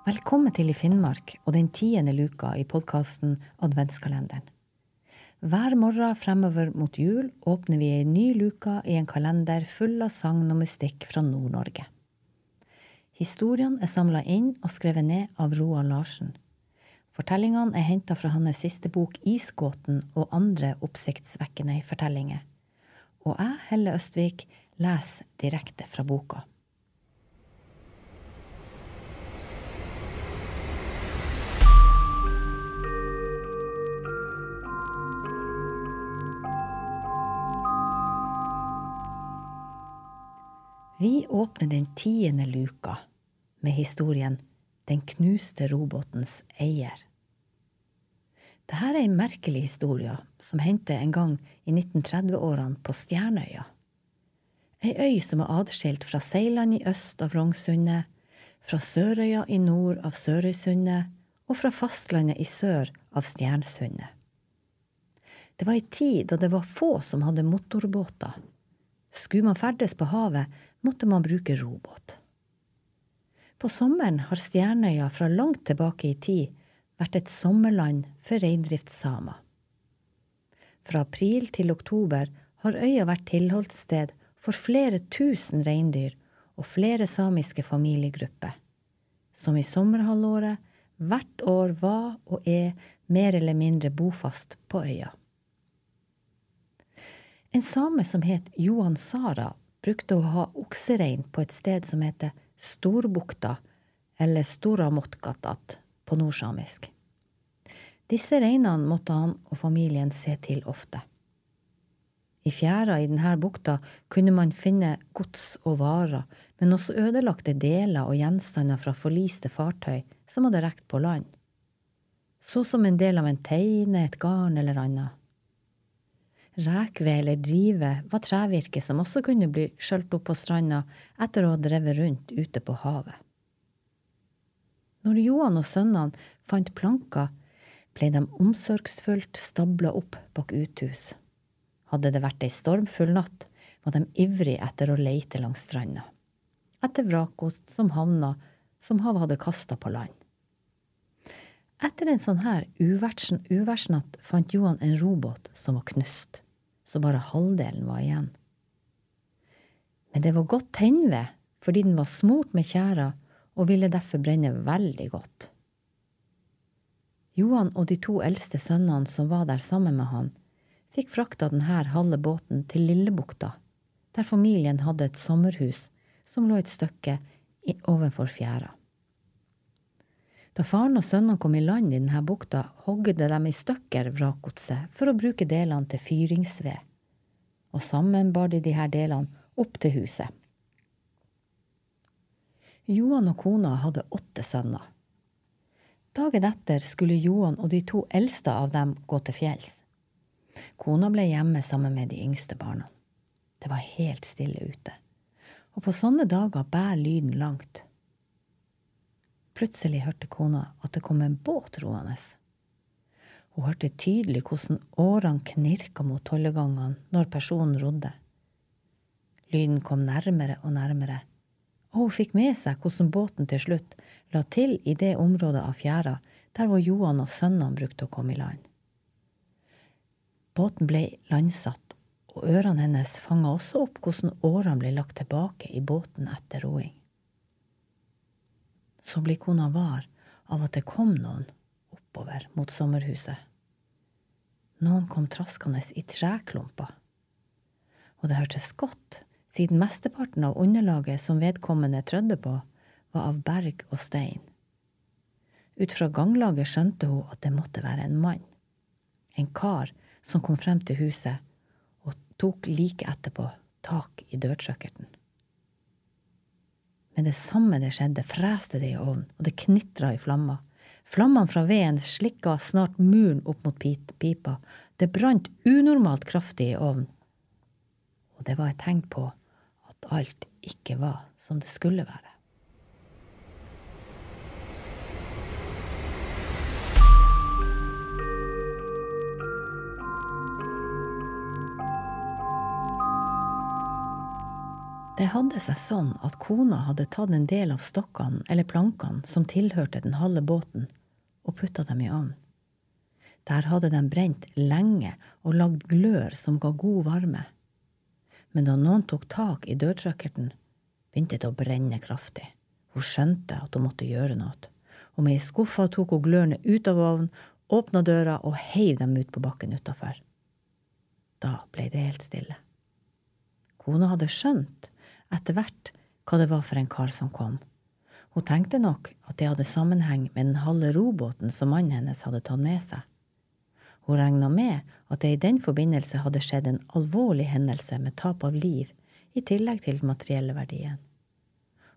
Velkommen til I Finnmark og den tiende luka i podkasten Adventskalenderen. Hver morgen fremover mot jul åpner vi ei ny luke i en kalender full av sagn og mystikk fra Nord-Norge. Historiene er samla inn og skrevet ned av Roald Larsen. Fortellingene er henta fra hans siste bok Isgåten og andre oppsiktsvekkende fortellinger. Og jeg, Helle Østvik, leser direkte fra boka. Vi åpner den tiende luka med historien Den knuste robåtens eier. Dette er en merkelig historie som hendte en gang i 1930-årene på Stjernøya. Ei øy som er adskilt fra Seiland i øst av Rognsundet, fra Sørøya i nord av Sørøysundet og fra fastlandet i sør av Stjernsundet. Det var ei tid da det var få som hadde motorbåter. Skulle man ferdes på havet, måtte man bruke robåt. På sommeren har Stjernøya fra langt tilbake i tid vært et sommerland for reindriftssamer. Fra april til oktober har øya vært tilholdssted for flere tusen reindyr og flere samiske familiegrupper, som i sommerhalvåret hvert år var og er mer eller mindre bofast på øya. En same som het Johan Sara, brukte å ha okserein på et sted som heter Storbukta, eller Storamotkatat på nordsamisk. Disse reinene måtte han og familien se til ofte. I fjæra i denne bukta kunne man finne gods og varer, men også ødelagte deler og gjenstander fra forliste fartøy som hadde rekt på land, så som en del av en teine, et garn eller annet. Rekved eller drive var trevirke som også kunne bli skjølt opp på stranda etter å ha drevet rundt ute på havet. Når Johan og sønnene fant planker, ble de omsorgsfullt stabla opp bak uthus. Hadde det vært ei stormfull natt, var de ivrige etter å leite langs stranda, etter vrakgods som havna som havet hadde kasta på land. Etter en sånn her uværsnatt fant Johan en robåt som var knust, så bare halvdelen var igjen. Men det var godt tennved, fordi den var smurt med tjæra og ville derfor brenne veldig godt. Johan og de to eldste sønnene som var der sammen med han, fikk frakta denne halve båten til Lillebukta, der familien hadde et sommerhus som lå et stykke ovenfor fjæra. Da faren og sønnene kom i land i denne bukta, hogde de i stykker vrakgodset for å bruke delene til fyringsved, og sammen bar de disse delene opp til huset. Johan og kona hadde åtte sønner. Dagen etter skulle Johan og de to eldste av dem gå til fjells. Kona ble hjemme sammen med de yngste barna. Det var helt stille ute, og på sånne dager bærer lyden langt. Plutselig hørte kona at det kom en båt roende. Hun hørte tydelig hvordan årene knirka mot tollegangene når personen rodde. Lyden kom nærmere og nærmere, og hun fikk med seg hvordan båten til slutt la til i det området av fjæra der hvor Johan og sønnene brukte å komme i land. Båten ble landsatt, og ørene hennes fanga også opp hvordan årene ble lagt tilbake i båten etter roing så blir kona var av at det kom noen oppover mot sommerhuset. Noen kom traskende i treklumper. Og det hørtes godt, siden mesteparten av underlaget som vedkommende trødde på, var av berg og stein. Ut fra ganglaget skjønte hun at det måtte være en mann. En kar som kom frem til huset og tok like etterpå tak i dørtrykkerten. Med det samme det skjedde, freste det i ovnen, og det knitra i flammer. Flammene fra veden slikka snart muren opp mot pipa. Det brant unormalt kraftig i ovnen. Og det var et tegn på at alt ikke var som det skulle være. Det hadde seg sånn at kona hadde tatt en del av stokkene eller plankene som tilhørte den halve båten, og putta dem i ovnen. Der hadde de brent lenge og lagd glør som ga god varme. Men da noen tok tak i dørtrykkerten, begynte det å brenne kraftig. Hun skjønte at hun måtte gjøre noe, og med ei skuffa tok hun glørne ut av ovnen, åpna døra og heiv dem ut på bakken utafor. Da ble det helt stille. Kona hadde skjønt etter hvert hva det var for en kar som kom. Hun tenkte nok at det hadde sammenheng med den halve robåten som mannen hennes hadde tatt med seg. Hun regna med at det i den forbindelse hadde skjedd en alvorlig hendelse med tap av liv, i tillegg til den materielle verdien.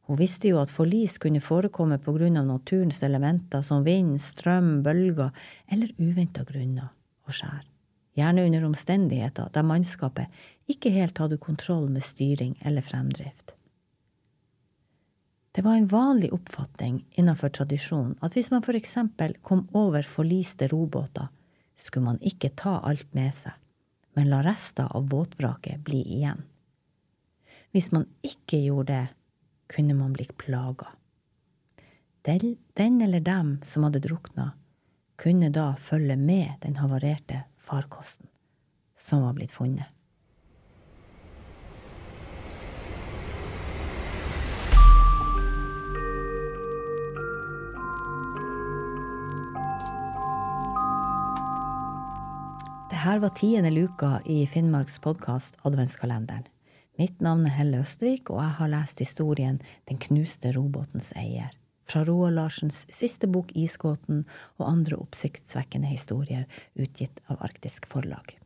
Hun visste jo at forlis kunne forekomme på grunn av naturens elementer som vind, strøm, bølger eller uventa grunner og skjær gjerne under omstendigheter der mannskapet ikke helt hadde kontroll med styring eller fremdrift. Det var en vanlig oppfatning innenfor tradisjonen at hvis man for eksempel kom over forliste robåter, skulle man ikke ta alt med seg, men la rester av båtvraket bli igjen. Hvis man ikke gjorde det, kunne man bli plaga. Den eller dem som hadde drukna, kunne da følge med den havarerte farkosten som var blitt funnet. Dette var tiende luka i Finnmarks podkast Adventskalenderen. Mitt navn er Helle Østvik, og jeg har lest historien Den knuste robotens eier fra Roald Larsens siste bok Isgåten og andre oppsiktsvekkende historier utgitt av Arktisk Forlag.